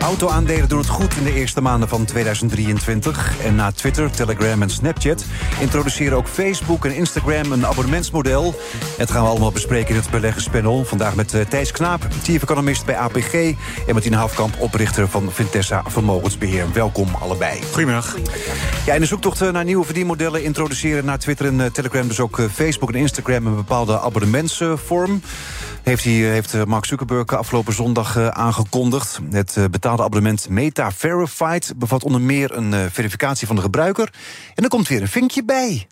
Auto-aandelen doen het goed in de eerste maanden van 2023. En na Twitter, Telegram en Snapchat introduceren ook Facebook en Instagram een abonnementsmodel. Het gaan we allemaal bespreken in het beleggerspanel. Vandaag met uh, Thijs Knaap, chief economist bij APG... en Martine Hafkamp, oprichter van Vintessa Vermogensbeheer. Welkom allebei. Goedemiddag. Ja, in de zoektocht eh, naar nieuwe verdienmodellen introduceren na Twitter en uh, Telegram... dus ook Facebook en Instagram een bepaalde abonnementsvorm heeft, hij, heeft Mark Zuckerberg afgelopen zondag aangekondigd. Het betaalde abonnement Meta Verified bevat onder meer een verificatie van de gebruiker. En er komt weer een vinkje bij.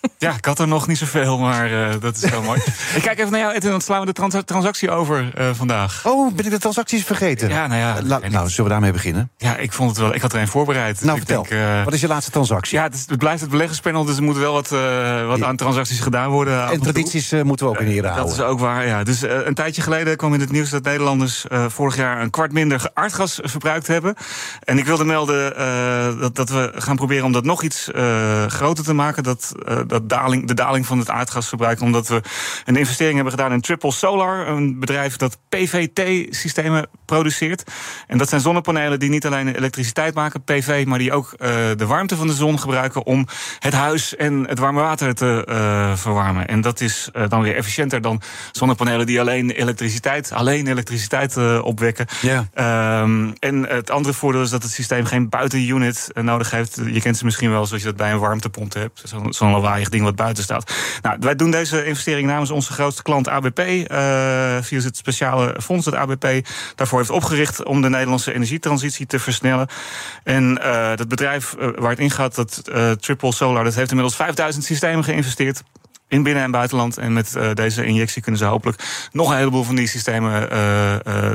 Ja, ik had er nog niet zoveel, maar uh, dat is heel mooi. ik kijk even naar jou, en dan slaan we de trans transactie over uh, vandaag. Oh, ben ik de transacties vergeten? Ja, nou ja. La nou, zullen we daarmee beginnen? Ja, ik vond het wel. Ik had er een voorbereid. Nou, vertel. Denk, uh, wat is je laatste transactie? Ja, het, is, het, blijft het beleggerspanel, dus er moet wel wat, wat aan transacties gedaan worden. En tradities moeten we ook in ere houden. Dat is ook waar, ja. Dus een tijdje geleden kwam in het nieuws dat Nederlanders vorig jaar een kwart minder aardgas verbruikt hebben. En ik wilde melden dat, dat we gaan proberen om dat nog iets groter te maken. Dat, dat daling, de daling van het aardgasverbruik. Omdat we een investering hebben gedaan in Triple Solar. Een bedrijf dat PVT-systemen produceert. En dat zijn zonnepanelen die niet alleen elektriciteit maken, PV, maar die ook uh, de warmte van de zon gebruiken om het huis en het warme water te uh, verwarmen. En dat is uh, dan weer efficiënter dan zonnepanelen die alleen elektriciteit, alleen elektriciteit opwekken. Ja. Um, en het andere voordeel is dat het systeem geen buitenunit nodig heeft. Je kent ze misschien wel zoals je dat bij een warmtepomp hebt. Zo'n zo lawaaiig ding wat buiten staat. Nou, wij doen deze investering namens onze grootste klant ABP. Uh, via het speciale fonds dat ABP daarvoor heeft opgericht om de Nederlandse energietransitie te versnellen. En uh, dat bedrijf uh, waar het in gaat, dat Triple Solar, dat heeft inmiddels 5000 systemen geïnvesteerd in binnen- en buitenland. En met uh, deze injectie kunnen ze hopelijk nog een heleboel van die systemen uh,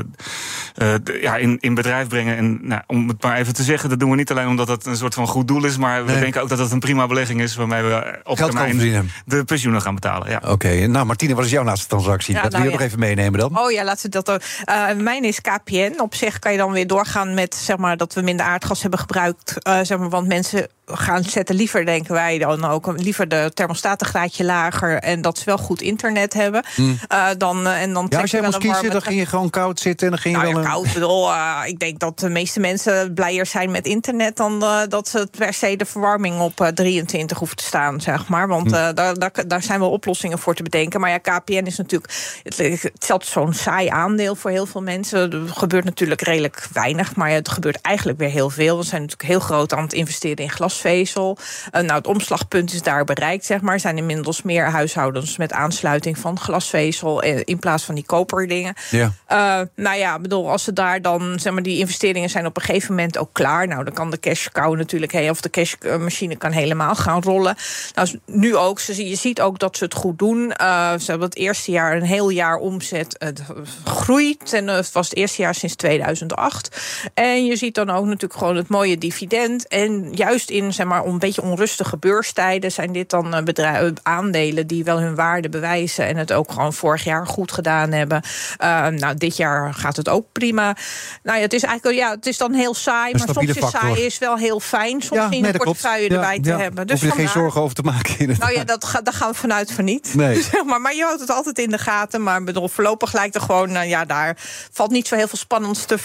uh, ja, in, in bedrijf brengen. En nou, om het maar even te zeggen, dat doen we niet alleen omdat dat een soort van goed doel is, maar we denken ook dat dat een prima belegging is waarmee we op Geld termijn de pensioenen gaan betalen. Ja. Oké, okay. nou Martine, wat is jouw laatste transactie? Ja, dat nou, wil je ja. nog even meenemen dan? Oh ja, laten we dat. Uh, mijn is KPN. Op zich kan je dan weer doorgaan met zeg maar dat we minder aardgas hebben gebruikt, uh, zeg maar, want mensen gaan zetten liever, denken wij dan ook, liever de thermostatengraadje lager en dat ze wel goed internet hebben. Hmm. Uh, dan, en dan ja, als jij moest kiezen, dan ging je gewoon koud zitten en dan ging je nou, wel ja, een... koud bedoel, uh, ik denk dat de meeste mensen blijer zijn met internet dan uh, dat ze per se de verwarming op 23 hoeft te staan, zeg maar. Want Hmm. daar, daar, daar zijn wel oplossingen voor te bedenken. Maar ja, KPN is natuurlijk, het, het is zo'n saai aandeel voor heel veel mensen. Er gebeurt natuurlijk redelijk weinig, maar het gebeurt eigenlijk weer heel veel. We zijn natuurlijk heel groot aan het investeren in glasvezel. Nou, het omslagpunt is daar bereikt, zeg maar. Er zijn inmiddels meer huishoudens met aansluiting van glasvezel in plaats van die koperdingen. Ja. Uh, nou ja, bedoel, als ze daar dan, zeg maar, die investeringen zijn op een gegeven moment ook klaar. Nou, dan kan de cash cow natuurlijk, hey, of de cashmachine kan helemaal gaan rollen. Nou, nu ook, ze, je ziet ook dat ze het goed doen. Uh, ze hebben het eerste jaar een heel jaar omzet het groeit. En het was het eerste jaar sinds 2008. En je ziet dan ook natuurlijk gewoon het mooie dividend. En juist in, zeg maar, een beetje onrustige beurstijden zijn dit dan bedrijven, aandelen die wel hun waarde bewijzen en het ook gewoon vorig jaar goed gedaan hebben. Uh, nou, dit jaar gaat het ook prima. Nou ja, het is eigenlijk ja, het is dan heel saai, maar soms is saai is wel heel fijn. Soms ja, in nee, een portefeuille ja, erbij ja, te hebben. Dus Hoef je er geen zorgen over te maken. Inderdaad. nou ja, dat ga, daar gaan we vanuit van niet. Nee. Zeg maar, maar je houdt het altijd in de gaten. Maar bedoel, voorlopig lijkt er gewoon, nou ja, daar valt niet zo heel veel spannends te,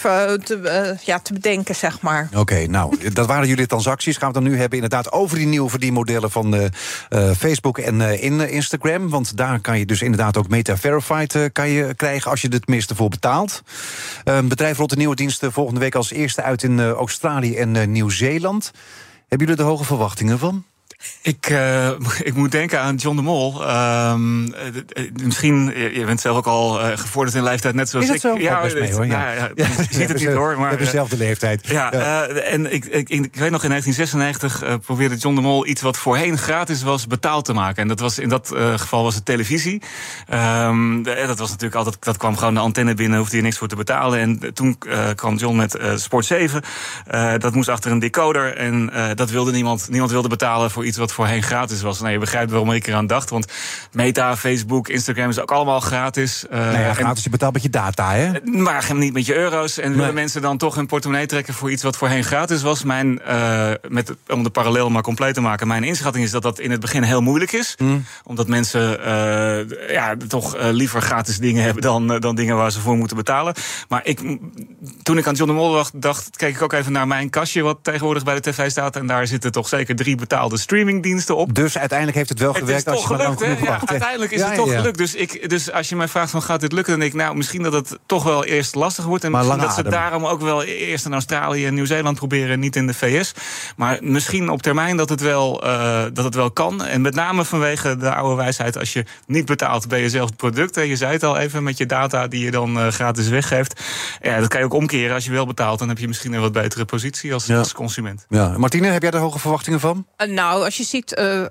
te, uh, ja, te bedenken, zeg maar. Oké, okay, nou, dat waren jullie transacties. Gaan we het dan nu hebben inderdaad over die nieuwe verdienmodellen van uh, uh, Facebook en in Instagram. Want daar kan je dus inderdaad ook Meta Verified kan je krijgen als je er tenminste voor betaalt. Een bedrijf rolt de nieuwe diensten volgende week als eerste uit in Australië en Nieuw-Zeeland. Hebben jullie er hoge verwachtingen van? Ik, uh, ik moet denken aan John de Mol. Um, uh, misschien, je bent zelf ook al uh, gevorderd in leeftijd, net zoals ik. Zo? Ja, best mee, hoor. Ja. ja, ja, je ziet het niet hoor. Maar, we hebben dezelfde leeftijd. Ja, ja. en ik, ik, ik, weet nog in 1996 probeerde John de Mol iets wat voorheen gratis was betaald te maken. En dat was in dat geval was het televisie. Um, dat was natuurlijk altijd, dat kwam gewoon de antenne binnen, hoefde je niks voor te betalen. En toen kwam John met Sport 7. dat moest achter een decoder. En dat wilde niemand. Niemand wilde betalen voor iets wat voorheen gratis was. Nou, je begrijpt waarom ik eraan dacht. Want Meta, Facebook, Instagram is ook allemaal gratis. Uh, nou ja, gratis, je betaalt met je data, hè? Maar niet met je euro's. En willen mensen dan toch hun portemonnee trekken voor iets wat voorheen gratis was? Mijn, uh, met, om de parallel maar compleet te maken, mijn inschatting is dat dat in het begin heel moeilijk is. Mm. Omdat mensen uh, ja, toch liever gratis dingen hebben dan, dan dingen waar ze voor moeten betalen. Maar ik, toen ik aan John de Mol dacht, dacht, keek ik ook even naar mijn kastje, wat tegenwoordig bij de tv staat. En daar zitten toch zeker drie betaalde streamingdiensten op. Dus uiteindelijk heeft het wel het gewerkt als je gelukt, maar lang ja. Uiteindelijk is ja, het toch ja. gelukt. Dus, ik, dus als je mij vraagt van gaat dit lukken, dan denk ik nou misschien dat het toch wel eerst lastig wordt. En maar misschien dat adem. ze daarom ook wel eerst in Australië en Nieuw-Zeeland proberen, niet in de VS. Maar misschien op termijn dat het wel, uh, dat het wel kan. En met name vanwege de oude wijsheid, als je niet betaalt, ben je zelf het product. Je zei het al even met je data die je dan uh, gratis weggeeft. Ja, dat kan je ook omkeren. Als je wel betaalt, dan heb je misschien een wat betere positie als, Ja. als consument. Ja. Martine, heb jij er hoge verwachtingen van? Uh, nou, als je ziet, uh, uh,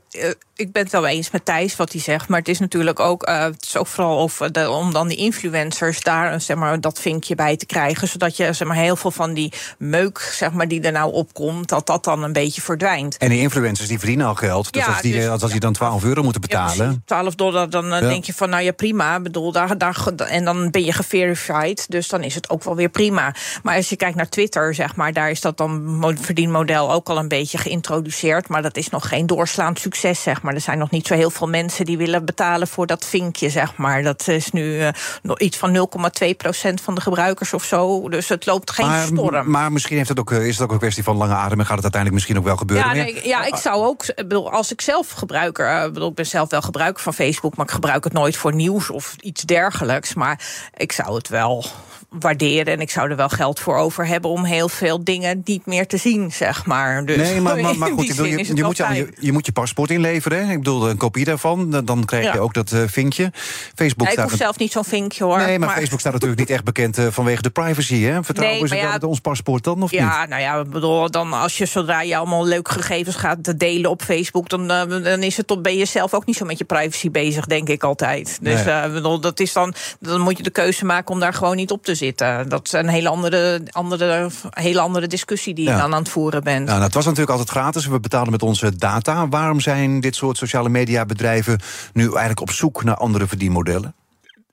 ik ben het wel eens met Thijs wat hij zegt, maar het is natuurlijk ook, uh, het is ook vooral over de, om dan die influencers daar zeg maar dat vinkje bij te krijgen, zodat je zeg maar heel veel van die meuk zeg maar die er nou opkomt, dat dat dan een beetje verdwijnt. En die influencers die verdienen al geld, dus Ja, als die, dus- als die dan 12 euro moeten Ja, betalen. precies. 12 dollar, dan Ja. denk je van, nou ja, prima. Bedoel, daar, daar, en dan ben je geverified, dus dan is het ook wel weer prima. Maar als je kijkt naar Twitter, zeg maar, daar is dat dan mo- verdienmodel ook al een beetje geïntroduceerd. Maar dat is nog geen doorslaand succes, zeg maar. Er zijn nog niet zo heel veel mensen die willen betalen voor dat vinkje, zeg maar. Dat is nu eh, nog iets van 0,2 procent van de gebruikers of zo. Dus het loopt geen maar, storm. maar misschien heeft het ook, eh, is het ook een kwestie van lange adem en gaat het uiteindelijk misschien ook wel gebeuren. Ja, nee, ja, ik zou ook, ik bedoel, als ik zelf gebruiker, eh, ik bedoel, ik ben zelf wel gebruiker van Facebook, maar ik gebruik het nooit voor nieuws of iets dergelijks. Maar ik zou het wel waarderen en ik zou er wel geld voor over hebben om heel veel dingen niet meer te zien, zeg maar. Dus Nee, maar, maar, maar goed, ik je, je, moet je, je, je moet je paspoort inleveren. Hè? Ik bedoel, een kopie daarvan. Dan- krijg je Ja. ook dat eh, vinkje. Facebook Ja, ik staat hoef zelf niet zo'n vinkje hoor. Nee, maar, Facebook staat natuurlijk niet echt bekend eh, vanwege de privacy. Hè? Vertrouwen Nee, ze wel ja, met ons paspoort dan of niet? Ja, nou ja, bedoel, dan als je zodra je allemaal leuke gegevens gaat delen op Facebook, dan, eh, dan is het tot ben je zelf ook niet zo met je privacy bezig, denk ik altijd. Dus Nee. ik bedoel, dat is dan, dan moet je de keuze maken om daar gewoon niet op te zitten. Dat is een hele andere, andere, hele andere discussie die Ja. je dan aan het voeren bent. Nou, nou, het was natuurlijk altijd gratis. We betalen met onze data. Waarom zijn dit soort sociale media bedrijven nu eigenlijk op zoek naar andere verdienmodellen?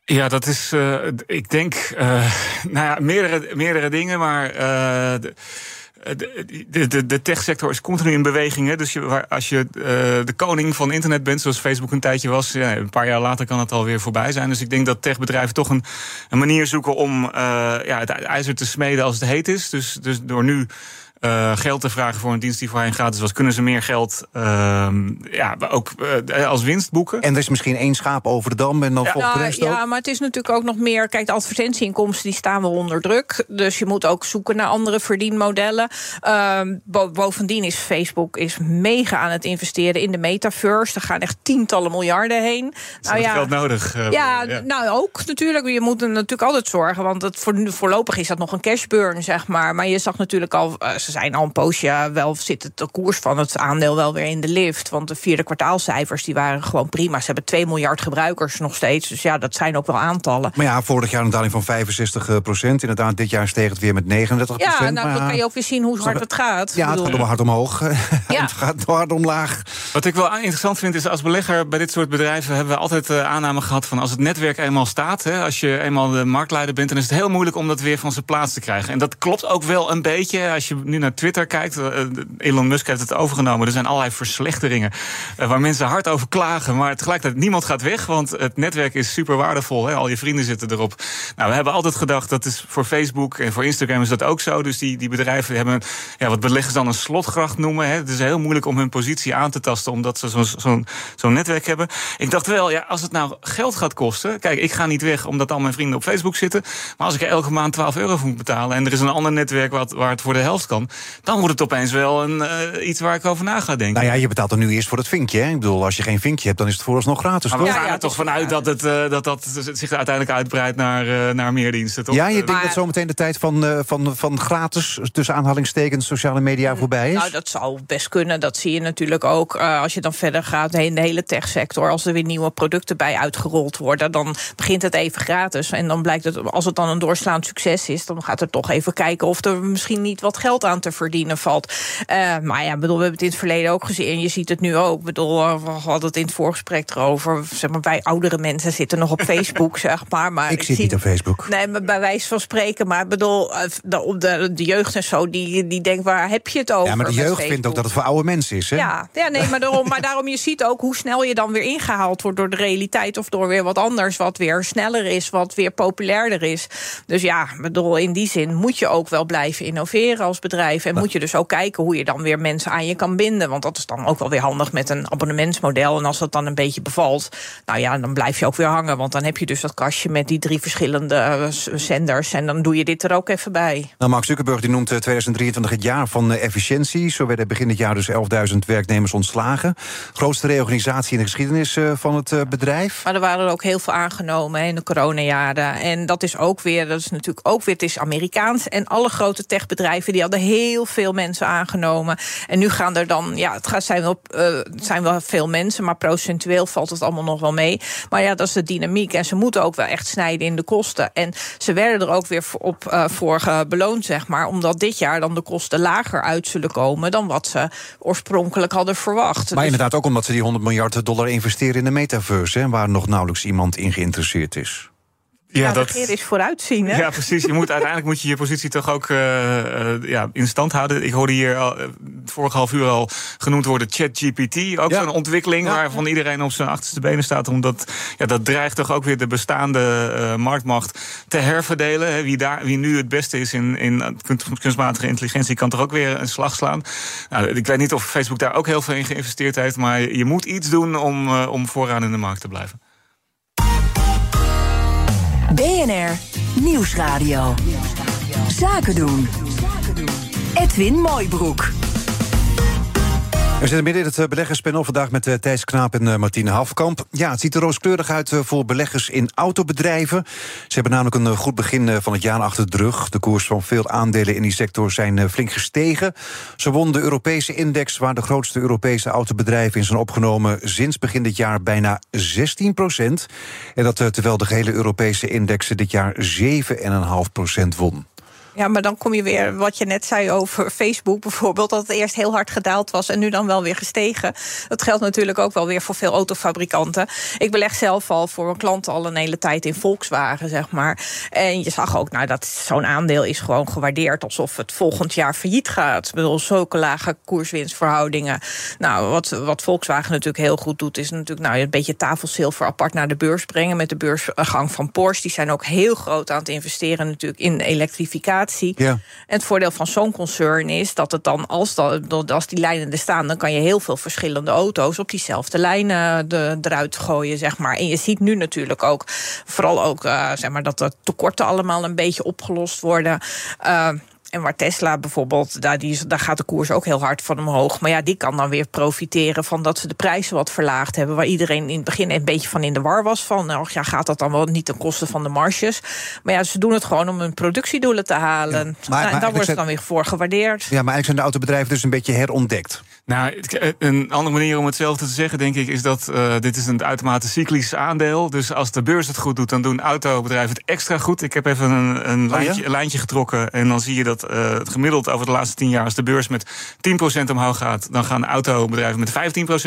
Ja, dat is, eh, ik denk, eh, nou ja, meerdere, meerdere dingen, maar. eh, de, de, de, techsector is continu in beweging. Hè? Dus je, als je de koning van internet bent, zoals Facebook een tijdje was, een paar jaar later kan het alweer voorbij zijn. Dus ik denk dat techbedrijven toch een, een manier zoeken om ja, het ijzer te smeden als het heet is. Dus, dus door nu. Eh, geld te vragen voor een dienst die voorheen gratis was, kunnen ze meer geld ehm, ja, ook eh, als winst boeken. En er is misschien één schaap over de dam en dan volgt de Nou, rest ook? ja, maar het is natuurlijk ook nog meer. Kijk, de advertentieinkomsten die staan wel onder druk. Dus je moet ook zoeken naar andere verdienmodellen. Ehm, bo- bovendien is Facebook is mega aan het investeren in de metaverse. Er gaan echt tientallen miljarden heen. Is dat geld nodig? eh, Ja, nou ook natuurlijk. Je moet er natuurlijk altijd zorgen. Want het voor, voorlopig is dat nog een cashburn, zeg maar. Maar je zag natuurlijk al, ze zijn al een poosje wel zit het de koers van het aandeel wel weer in de lift. Want de vierde kwartaalcijfers die waren gewoon prima. Ze hebben 2 miljard gebruikers nog steeds. Dus ja, dat zijn ook wel aantallen. Maar ja, vorig jaar een daling van 65 procent. Inderdaad, dit jaar steeg het weer met 39 Ja, procent. nou, maar dan kan je ook weer zien hoe hard het gaat. Ja, het bedoel- gaat om hard omhoog. Ja. het gaat hard omlaag. Wat ik wel interessant vind is als belegger bij dit soort bedrijven hebben we altijd de aanname gehad van als het netwerk eenmaal staat, hè, als je eenmaal de marktleider bent, dan is het heel moeilijk om dat weer van zijn plaats te krijgen. En dat klopt ook wel een beetje. Als je nu naar Twitter kijkt, eh, Elon Musk heeft het overgenomen. Er zijn allerlei verslechteringen eh, waar mensen hard over klagen, maar tegelijkertijd niemand gaat weg, want het netwerk is super waardevol. Hè, al je vrienden zitten erop. Nou, we hebben altijd gedacht dat is voor Facebook en voor Instagram is dat ook zo. Dus die, die bedrijven hebben ja, wat beleggers dan een slotgracht noemen. Hè. Het is heel moeilijk om hun positie aan te tasten, omdat ze zo'n zo'n netwerk hebben. Ik dacht wel, ja, als het nou geld gaat kosten. Kijk, ik ga niet weg omdat al mijn vrienden op Facebook zitten. Maar als ik elke maand 12 euro voor moet betalen. en er is een ander netwerk wat, waar het voor de helft kan. Dan wordt het opeens wel een, uh, iets waar ik over na ga denken. Nou ja, je betaalt er nu eerst voor het vinkje. Hè? Ik bedoel, als je geen vinkje hebt, dan is het vooralsnog gratis. Maar we gaan er toch vanuit dat, het, uh, dat dat zich uiteindelijk uitbreidt naar, uh, naar meer diensten, toch? Ja, je denkt dat zometeen de tijd van, van, van gratis, tussen aanhalingstekens, sociale media voorbij is? Nou, dat zou best kunnen. Dat zie je natuurlijk ook als je dan verder gaat in de hele techsector. Als er weer nieuwe producten bij uitgerold worden, dan begint het even gratis. En dan blijkt het, als het dan een doorslaand succes is, dan gaat er toch even kijken of er misschien niet wat geld aan te verdienen valt. Uh, maar ja, bedoel, we hebben het in het verleden ook gezien. Je ziet het nu ook. bedoel, eh, we hadden het in het voorgesprek erover. Zeg maar, wij oudere mensen zitten nog op Facebook, zeg maar. maar ik, zit niet op Facebook. Nee, maar bij wijze van spreken. Maar bedoel, eh, de, de, de jeugd en zo, die, die denkt, waar heb je het over? Ja, maar de jeugd vindt ook dat het voor oude mensen is, hè? Ja, ja nee, maar daarom, maar daarom, je ziet ook hoe snel je dan weer ingehaald wordt door de realiteit of door weer wat anders, wat weer sneller is, wat weer populairder is. Dus ja, bedoel, in die zin moet je ook wel blijven innoveren als bedrijf. En moet je dus ook kijken hoe je dan weer mensen aan je kan binden. Want dat is dan ook wel weer handig met een abonnementsmodel. En als dat dan een beetje bevalt, nou ja, dan blijf je ook weer hangen. Want dan heb je dus dat kastje met die drie verschillende uh, zenders. En dan doe je dit er ook even bij. Nou, Mark Zuckerberg die noemt 2023 het jaar van efficiëntie. Zo werden begin dit jaar dus 11.000 werknemers ontslagen. Grootste reorganisatie in de geschiedenis van het bedrijf. Maar er waren er ook heel veel aangenomen in de coronajaren. En dat is ook weer, dat is natuurlijk ook weer, het is Amerikaans. En alle grote techbedrijven die hadden heel veel mensen aangenomen. En nu gaan er dan, ja, het zijn wel, het zijn wel veel mensen, maar procentueel valt het allemaal nog wel mee. Maar ja, dat is de dynamiek. En ze moeten ook wel echt snijden in de kosten. En ze werden er ook weer op uh, voor beloond, zeg maar. Omdat dit jaar dan de kosten lager uit zullen komen dan wat ze oorspronkelijk hadden verwacht. Maar inderdaad ook omdat ze die 100 miljard dollar investeren in de metaverse, hè, waar nog nauwelijks iemand in geïnteresseerd is. Ja, dat is vooruitzien. Hè? Ja, precies. Je moet, uiteindelijk moet je je positie toch ook uh, uh, ja, in stand houden. Ik hoorde hier al, uh, vorige half uur al genoemd worden ChatGPT. Ook ja. zo'n ontwikkeling ja. waarvan iedereen op zijn achterste benen staat. Omdat ja, dat dreigt toch ook weer de bestaande marktmacht te herverdelen. Wie, daar, wie nu het beste is in, in kunstmatige intelligentie kan toch ook weer een slag slaan. Nou, ik weet niet of Facebook daar ook heel veel in geïnvesteerd heeft. Maar je moet iets doen om, om vooraan in de markt te blijven. BNR Nieuwsradio. Zaken doen. Edwin Mooibroek. We zitten midden in het beleggerspanel vandaag met uh, Thijs Knaap en uh, Martine Hafkamp. Ja, het ziet er rooskleurig uit voor beleggers in autobedrijven. Ze hebben namelijk een goed begin van het jaar achter de rug. De koers van veel aandelen in die sector zijn flink gestegen. Ze won de Europese index, waar de grootste Europese autobedrijven in zijn opgenomen sinds begin dit jaar bijna 16 procent. En dat terwijl de gehele Europese index dit jaar 7,5 procent won. Ja, maar dan kom je weer wat je net zei over Facebook bijvoorbeeld, dat het eerst heel hard gedaald was en nu dan wel weer gestegen. Dat geldt natuurlijk ook wel weer voor veel autofabrikanten. Ik beleg zelf al voor mijn klanten al een hele tijd in Volkswagen, zeg maar. En je zag ook, nou, dat zo'n aandeel is gewoon gewaardeerd alsof het volgend jaar failliet gaat. Ik bedoel, zulke lage koerswinstverhoudingen. Nou, wat, wat Volkswagen natuurlijk heel goed doet, is natuurlijk nou, een beetje tafelzilver apart naar de beurs brengen met de beursgang van Porsche. Die zijn ook heel groot aan het investeren natuurlijk in elektrificatie. Ja. En het voordeel van zo'n concern is dat het dan, als, dat, als die lijnen er staan, dan kan je heel veel verschillende auto's op diezelfde lijnen de, eruit gooien, zeg maar. En je ziet nu natuurlijk ook, vooral ook, uh, zeg maar, dat de tekorten allemaal een beetje opgelost worden. Uh, en waar Tesla bijvoorbeeld, daar, die, daar gaat de koers ook heel hard van omhoog. Maar ja, die kan dan weer profiteren van dat ze de prijzen wat verlaagd hebben. Waar iedereen in het begin een beetje van in de war was. Van, nou ja, gaat dat dan wel niet ten koste van de marges? Maar ja, ze doen het gewoon om hun productiedoelen te halen. Ja, maar, nou, en daar wordt het dan weer voor gewaardeerd. Ja, maar eigenlijk zijn de autobedrijven dus een beetje herontdekt. Nou, een andere manier om hetzelfde te zeggen, denk ik, is dat uh, dit is een uitermate cyclisch aandeel. Dus als de beurs het goed doet, dan doen autobedrijven het extra goed. Ik heb even een, een, oh, lijntje, een lijntje, getrokken en dan zie je dat uh, het gemiddeld over de laatste tien jaar, als de beurs met 10% omhoog gaat, dan gaan autobedrijven met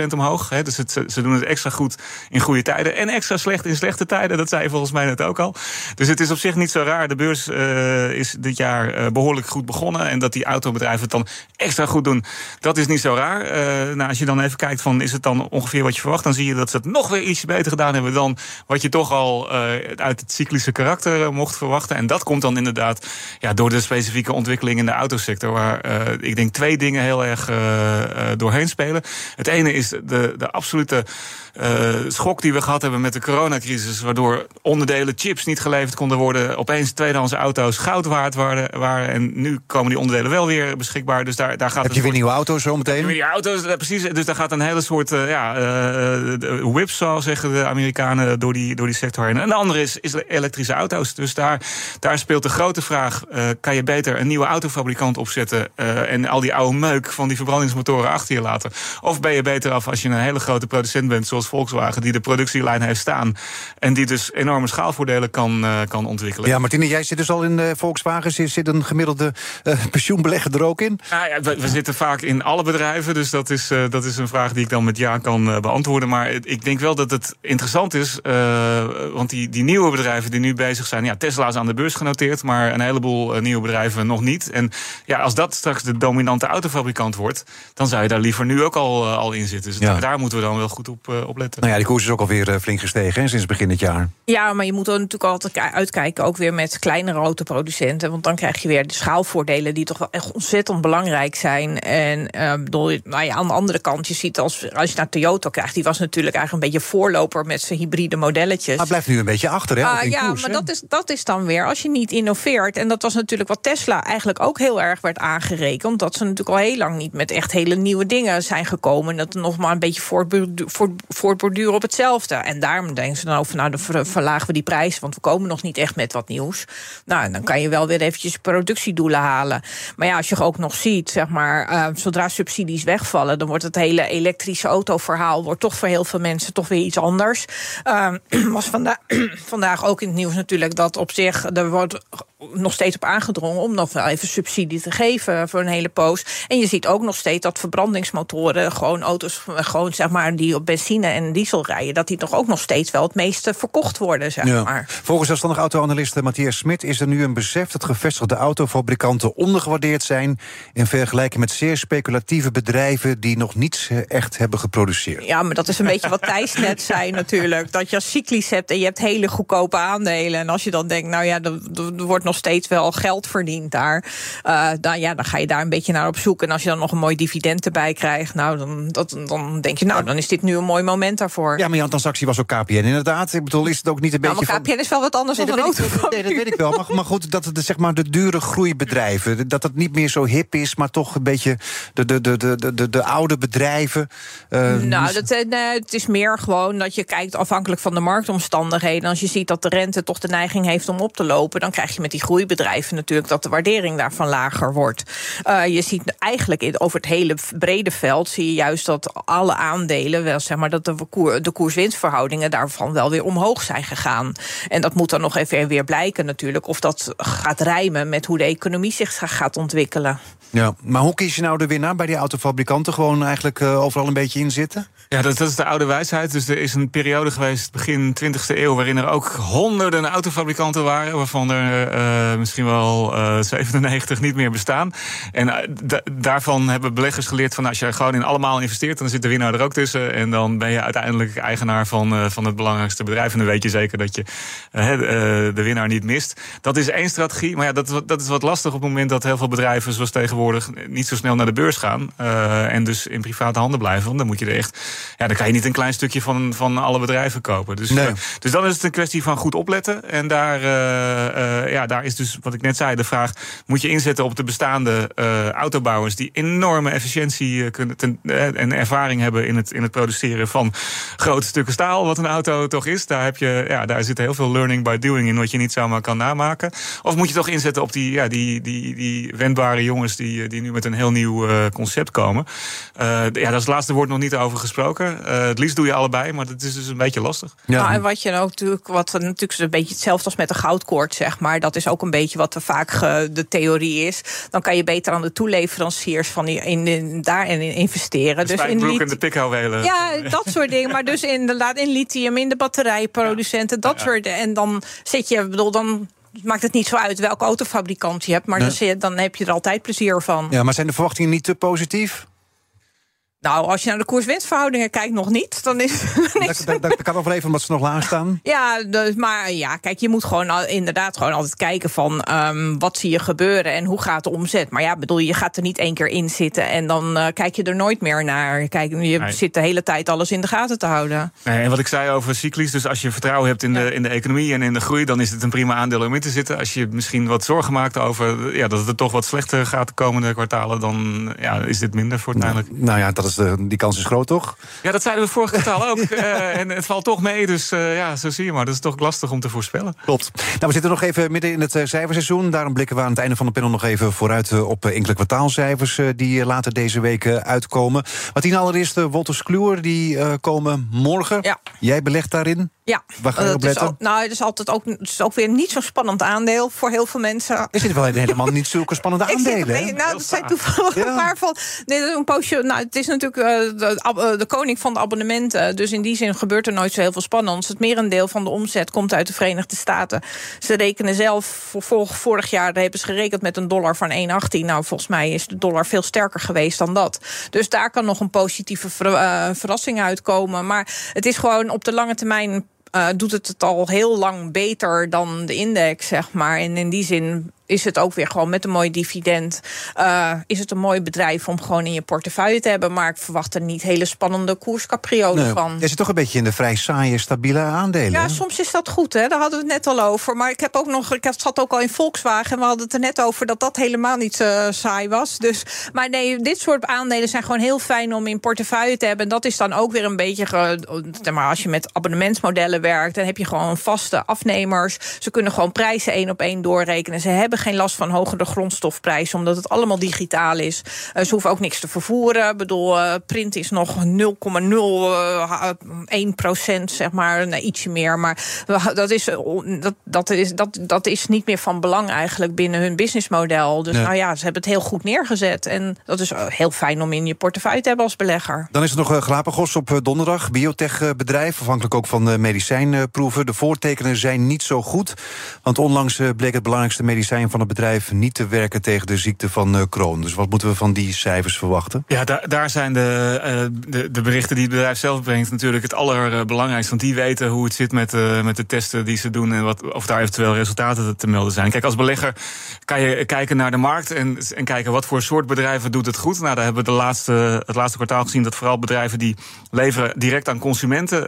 15% omhoog. Hè. Dus het, ze doen het extra goed in goede tijden en extra slecht in slechte tijden. Dat zei je volgens mij net ook al. Dus het is op zich niet zo raar. De beurs uh, is dit jaar behoorlijk goed begonnen en dat die autobedrijven het dan extra goed doen, dat is niet zo raar. Nou, als je dan even kijkt van is het dan ongeveer wat je verwacht, dan zie je dat ze het nog weer iets beter gedaan hebben dan wat je toch al uit het cyclische karakter mocht verwachten. En dat komt dan inderdaad ja, door de specifieke ontwikkeling in de autosector. Waar ik denk twee dingen heel erg doorheen spelen. Het ene is de, de absolute schok die we gehad hebben met de coronacrisis. Waardoor onderdelen, chips niet geleverd konden worden. Opeens tweedehands auto's goud waard waren. waren en nu komen die onderdelen wel weer beschikbaar. Dus daar, daar gaat Heb je weer nieuwe auto's zo meteen? Weer nieuwe auto's, precies. Dus daar gaat een hele soort ja, whip, zoals zeggen de Amerikanen, door die, door die sector heen. En de andere is, is elektrische auto's. Dus daar, daar speelt de grote vraag: uh, kan je beter een nieuwe autofabrikant opzetten uh, en al die oude meuk van die verbrandingsmotoren achter je laten? Of ben je beter af als je een hele grote producent bent, zoals Volkswagen, die de productielijn heeft staan en die dus enorme schaalvoordelen kan, uh, kan ontwikkelen? Ja, Martine, jij zit dus al in Volkswagen. Zit, zit een gemiddelde pensioenbelegger er ook in? Nou ja, we, we, zitten vaak in alle bedrijven, dus dat is, dat is een vraag die ik dan met ja kan beantwoorden. Maar ik denk wel dat het interessant is, want die, die nieuwe bedrijven die nu bezig zijn, ja, Tesla is aan de beurs genoteerd, maar een heleboel nieuwe bedrijven nog niet. En ja, als dat straks de dominante autofabrikant wordt, dan zou je daar liever nu ook al, uh, al in zitten. Dus ja. daar moeten we dan wel goed op, uh, op letten. Nou ja, die koers is ook alweer flink gestegen hè, sinds begin dit jaar. Ja, maar je moet er natuurlijk altijd uitkijken, ook weer met kleinere autoproducenten. Want dan krijg je weer de schaalvoordelen die toch wel echt ontzettend belangrijk zijn. En bedoel, nou ja, aan de andere kant, je ziet als, als je naar Toyota krijgt, die was natuurlijk eigenlijk een beetje voorloper met zijn hybride modelletjes. Maar blijft nu een beetje achter, hè? Uh, ja, koers, maar dat is, dat is dan weer als je niet innoveert. En dat was natuurlijk wat Tesla eigenlijk ook heel erg werd aangerekend. Dat ze natuurlijk al heel lang niet met echt hele nieuwe dingen zijn gekomen. Dat nog maar een beetje voortborduren op hetzelfde. En daarom denken ze dan over, nou, dan verlagen we die prijs. Want we komen nog niet echt met wat nieuws. Nou, dan kan je wel weer eventjes productiedoelen halen. Maar ja, als je ook nog ziet, zeg maar, uh, zodra subsidies wegvallen, dan wordt het hele elektrische autoverhaal wordt toch voor heel veel mensen toch weer iets anders. Uh, was vandaag ook in het nieuws natuurlijk dat op zich er wordt nog steeds op aangedrongen om nog wel even subsidie te geven voor een hele poos. En je ziet ook nog steeds dat verbrandingsmotoren, gewoon auto's, gewoon zeg maar die op benzine en diesel rijden, dat die toch ook nog steeds wel het meeste verkocht worden, zeg ja. maar. Volgens zelfstandig autoanalist Matthias Smit is er nu een besef dat gevestigde autofabrikanten ondergewaardeerd zijn in vergelijking met zeer speculatieve bedrijven die nog niets echt hebben geproduceerd. Ja, maar dat is een beetje wat Thijs net zei natuurlijk. Dat je als cyclisch hebt en je hebt hele goedkope aandelen. En als je dan denkt, nou ja, er wordt nog steeds wel geld verdiend daar. Uh, dan, ja, dan ga je daar een beetje naar op zoek. En als je dan nog een mooi dividend erbij krijgt, nou, dan, dat, dan denk je, nou, dan is dit nu een mooi moment daarvoor. Ja, maar jouw transactie was ook KPN inderdaad. Ik bedoel, is het ook niet een nou, beetje. Maar KPN is wel wat anders nee, dan een auto. Nee, dat weet ik wel. Maar, maar goed, dat het zeg maar de dure groeibedrijven, dat het niet meer zo hip is, maar toch een beetje de, de, de, de, de, de oude bedrijven. Uh, nou, dat, nee, het is meer gewoon dat je kijkt afhankelijk van de marktomstandigheden. Als je ziet dat de rente toch de neiging heeft om op te lopen, dan krijg je met die groeibedrijven natuurlijk dat de waardering daarvan lager wordt. Uh, je ziet eigenlijk in, over het hele brede veld zie je juist dat alle aandelen, wel zeg maar, dat de, koer, de koers-winstverhoudingen daarvan wel weer omhoog zijn gegaan. En dat moet dan nog even weer blijken natuurlijk of dat gaat rijmen met hoe de economie zich gaat ontwikkelen. Ja, maar hoe kies je nou de winnaar bij die autofabrikanten? Gewoon eigenlijk uh, overal een beetje in zitten? Ja, dat, is de oude wijsheid. Dus er is een periode geweest, begin 20e eeuw, waarin er ook honderden autofabrikanten waren, waarvan er uh, misschien wel uh, 97 niet meer bestaan. En daarvan hebben beleggers geleerd van als je gewoon in allemaal investeert, dan zit de winnaar er ook tussen. En dan ben je uiteindelijk eigenaar van, van het belangrijkste bedrijf. En dan weet je zeker dat je de winnaar niet mist. Dat is één strategie. Maar ja, dat, dat is wat lastig op het moment dat heel veel bedrijven, zoals tegenwoordig, niet zo snel naar de beurs gaan. En dus in private handen blijven. Want dan moet je er echt. Ja, dan kan je niet een klein stukje van, van alle bedrijven kopen. Dus, nee. dus dan is het een kwestie van goed opletten. En daar, uh, ja, daar is dus wat ik net zei, de vraag: moet je inzetten op de bestaande autobouwers die enorme efficiëntie kunnen ten, en ervaring hebben in het, in het produceren van grote stukken staal, wat een auto toch is. Daar, heb je, ja, daar zit heel veel learning by doing in, wat je niet zomaar kan namaken. Of moet je toch inzetten op die, ja, die, die, die wendbare jongens die, die nu met een heel nieuw concept komen? ja, daar is het laatste woord nog niet over gesproken. Uh, het liefst doe je allebei, maar dat is dus een beetje lastig. Ja. Nou, en wat je ook natuurlijk, wat natuurlijk een beetje hetzelfde als met de goudkoord, zeg maar. Dat is ook een beetje wat er vaak ge, de theorie is. Dan kan je beter aan de toeleveranciers van die, in, in, daarin investeren. De dus in en de pikhouwelen. Ja, dat soort dingen. Maar dus inderdaad in lithium, in de batterijproducenten, ja. dat ja. soort. En dan zit je, bedoel, dan maakt het niet zo uit welke autofabrikant je hebt, maar nee. dan, dan heb je er altijd plezier van. Ja, maar zijn de verwachtingen niet te positief? Nou, als je naar de koers-winstverhoudingen kijkt, nog niet. Dan is dat, dat, dat, kan nog wel even omdat ze nog laag staan. Ja, dus, maar ja, kijk, je moet gewoon al, inderdaad gewoon altijd kijken van um, wat zie je gebeuren en hoe gaat de omzet. Maar ja, bedoel, je gaat er niet één keer in zitten en dan uh, kijk je er nooit meer naar. Kijk, je nee. zit de hele tijd alles in de gaten te houden. Nee, en wat ik zei over cyclisch, dus als je vertrouwen hebt in de, in de economie en in de groei, dan is het een prima aandeel om in te zitten. Als je misschien wat zorgen maakt over ja, dat het toch wat slechter gaat de komende kwartalen, dan ja, is dit minder voor uiteindelijk. Nou, nou ja, dat is de, die kans is groot, toch? Ja, dat zeiden we vorig kwartaal ook. uh, en het valt toch mee, dus uh, ja, zo zie je maar. Dat is toch lastig om te voorspellen. Klopt. Nou, we zitten nog even midden in het uh, cijferseizoen. Daarom blikken we aan het einde van de panel nog even vooruit op enkele kwartaalcijfers die later deze week uitkomen. Wat die allereerst, Wolters Kluwer, die komen morgen. Ja. Jij belegt daarin? Ja, Waar ga je op letten? Is al, nou, het is altijd ook, het is ook weer niet zo'n spannend aandeel voor heel veel mensen. Er zitten wel helemaal niet zulke spannende aandelen. Zit, nee, nou, dat zijn toevallig ja. een paar van. Nee, dat is een poosje. Nou, het is natuurlijk uh, de, de, koning van de abonnementen. Dus in die zin gebeurt er nooit zo heel veel spannends. Het merendeel van de omzet komt uit de Verenigde Staten. Ze rekenen zelf voor vorig jaar hebben ze gerekend met een dollar van 1,18. Nou, volgens mij is de dollar veel sterker geweest dan dat. Dus daar kan nog een positieve ver, uh, verrassing uitkomen. Maar het is gewoon op de lange termijn doet het het al heel lang beter dan de index, zeg maar. En in die zin is het ook weer gewoon met een mooi dividend. Uh, is het een mooi bedrijf om gewoon in je portefeuille te hebben. Maar ik verwacht er niet hele spannende koerscapriolen nee, van. Je zit toch een beetje in de vrij saaie, stabiele aandelen. Ja, soms is dat goed, hè? daar hadden we het net al over. Maar ik heb ook nog, ik zat ook al in Volkswagen. En we hadden het er net over dat dat helemaal niet uh, saai was. Dus, maar nee, dit soort aandelen zijn gewoon heel fijn om in portefeuille te hebben. En dat is dan ook weer een beetje. Ge, maar als je met abonnementsmodellen werkt, dan heb je gewoon vaste afnemers. Ze kunnen gewoon prijzen één op één doorrekenen. Ze hebben geen last van hogere grondstofprijzen, omdat het allemaal digitaal is. Uh, ze hoeven ook niks te vervoeren. Ik bedoel, uh, print is nog 0,01 procent, zeg maar, nee, ietsje meer. Maar dat is, dat, dat, is, dat, dat is niet meer van belang eigenlijk binnen hun businessmodel. Dus nee. nou ja, ze hebben het heel goed neergezet. En dat is heel fijn om in je portefeuille te hebben als belegger. Dan is er nog Galapagos op donderdag, biotechbedrijf, afhankelijk ook van de medicijnproeven. De voortekenen zijn niet zo goed, want onlangs bleek het belangrijkste medicijn van het bedrijf niet te werken tegen de ziekte van uh, Crohn. Dus wat moeten we van die cijfers verwachten? Ja, daar, daar zijn de, uh, de, de, berichten die het bedrijf zelf brengt natuurlijk het allerbelangrijkste. Want die weten hoe het zit met, uh, met de testen die ze doen en wat, of daar eventueel resultaten te melden zijn. Kijk, als belegger kan je kijken naar de markt en, en kijken wat voor soort bedrijven doet het goed. Nou, daar hebben we de laatste, het laatste kwartaal gezien dat vooral bedrijven die leveren direct aan consumenten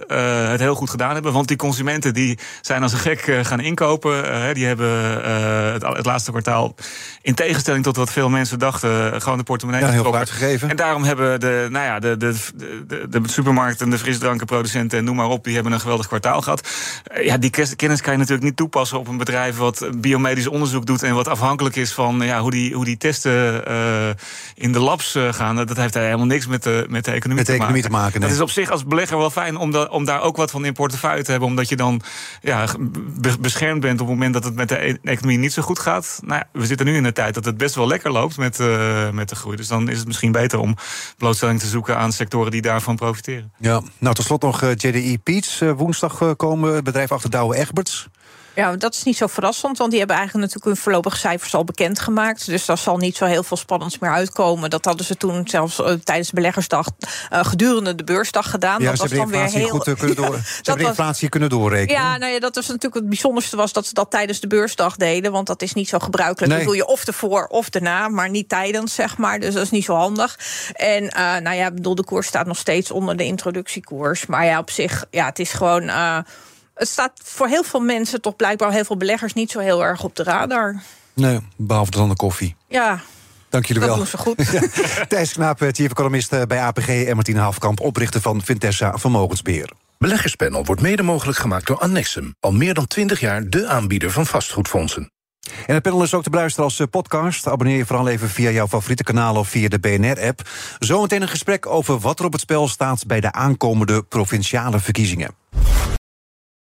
het heel goed gedaan hebben. Want die consumenten die zijn als een gek gaan inkopen. die hebben het, het laatste kwartaal. In tegenstelling tot wat veel mensen dachten, gewoon de portemonnee ja, heel uitgegeven. En daarom hebben de, nou ja, de, de, de, de supermarkten, de frisdrankenproducenten en noem maar op, die hebben een geweldig kwartaal gehad. Ja, die kennis kan je natuurlijk niet toepassen op een bedrijf wat biomedisch onderzoek doet en wat afhankelijk is van ja, hoe, die, hoe die testen uh, in de labs uh, gaan. Dat heeft helemaal niks met de, met de economie, met de te, economie maken. te maken. Nee. Dat is op zich als belegger wel fijn om, da, om daar ook wat van in portefeuille te hebben, omdat je dan ja, beschermd bent op het moment dat het met de economie niet zo goed gaat. Nou we zitten nu in een tijd dat het best wel lekker loopt met, uh, met de groei. Dus dan is het misschien beter om blootstelling te zoeken aan sectoren die daarvan profiteren. Ja, nou tot slot nog uh, JDE Peets. Uh, woensdag komen, het bedrijf achter Douwe Egberts. Ja, dat is niet zo verrassend, want die hebben eigenlijk natuurlijk hun voorlopige cijfers al bekendgemaakt. Dus daar zal niet zo heel veel spannends meer uitkomen. Dat hadden ze toen zelfs uh, tijdens de beleggersdag uh, gedurende de beursdag gedaan. Ja, dat was dan weer heel. Goed kunnen door, ja, ze hebben de inflatie was, kunnen doorrekenen. Ja, nou ja, dat was natuurlijk het bijzonderste was dat ze dat tijdens de beursdag deden. Want dat is niet zo gebruikelijk. Nee. Dat doe je of ervoor of daarna, maar niet tijdens, zeg maar. Dus dat is niet zo handig. En uh, nou ja, bedoel, de koers staat nog steeds onder de introductiekoers. Maar ja, op zich, ja, het is gewoon het staat voor heel veel mensen, toch blijkbaar heel veel beleggers, niet zo heel erg op de radar. Nee, behalve dan de koffie. Ja. Dank jullie dat wel. Dat doen ze goed. ja. Thijs Knaap, chief economist bij APG... en Martine Hafkamp, oprichter van Vintessa Vermogensbeheer. Beleggerspanel wordt mede mogelijk gemaakt door Annexum. Al meer dan 20 jaar de aanbieder van vastgoedfondsen. En het panel is ook te beluisteren als podcast. Abonneer je vooral even via jouw favoriete kanaal of via de BNR-app. Zometeen een gesprek over wat er op het spel staat... bij de aankomende provinciale verkiezingen.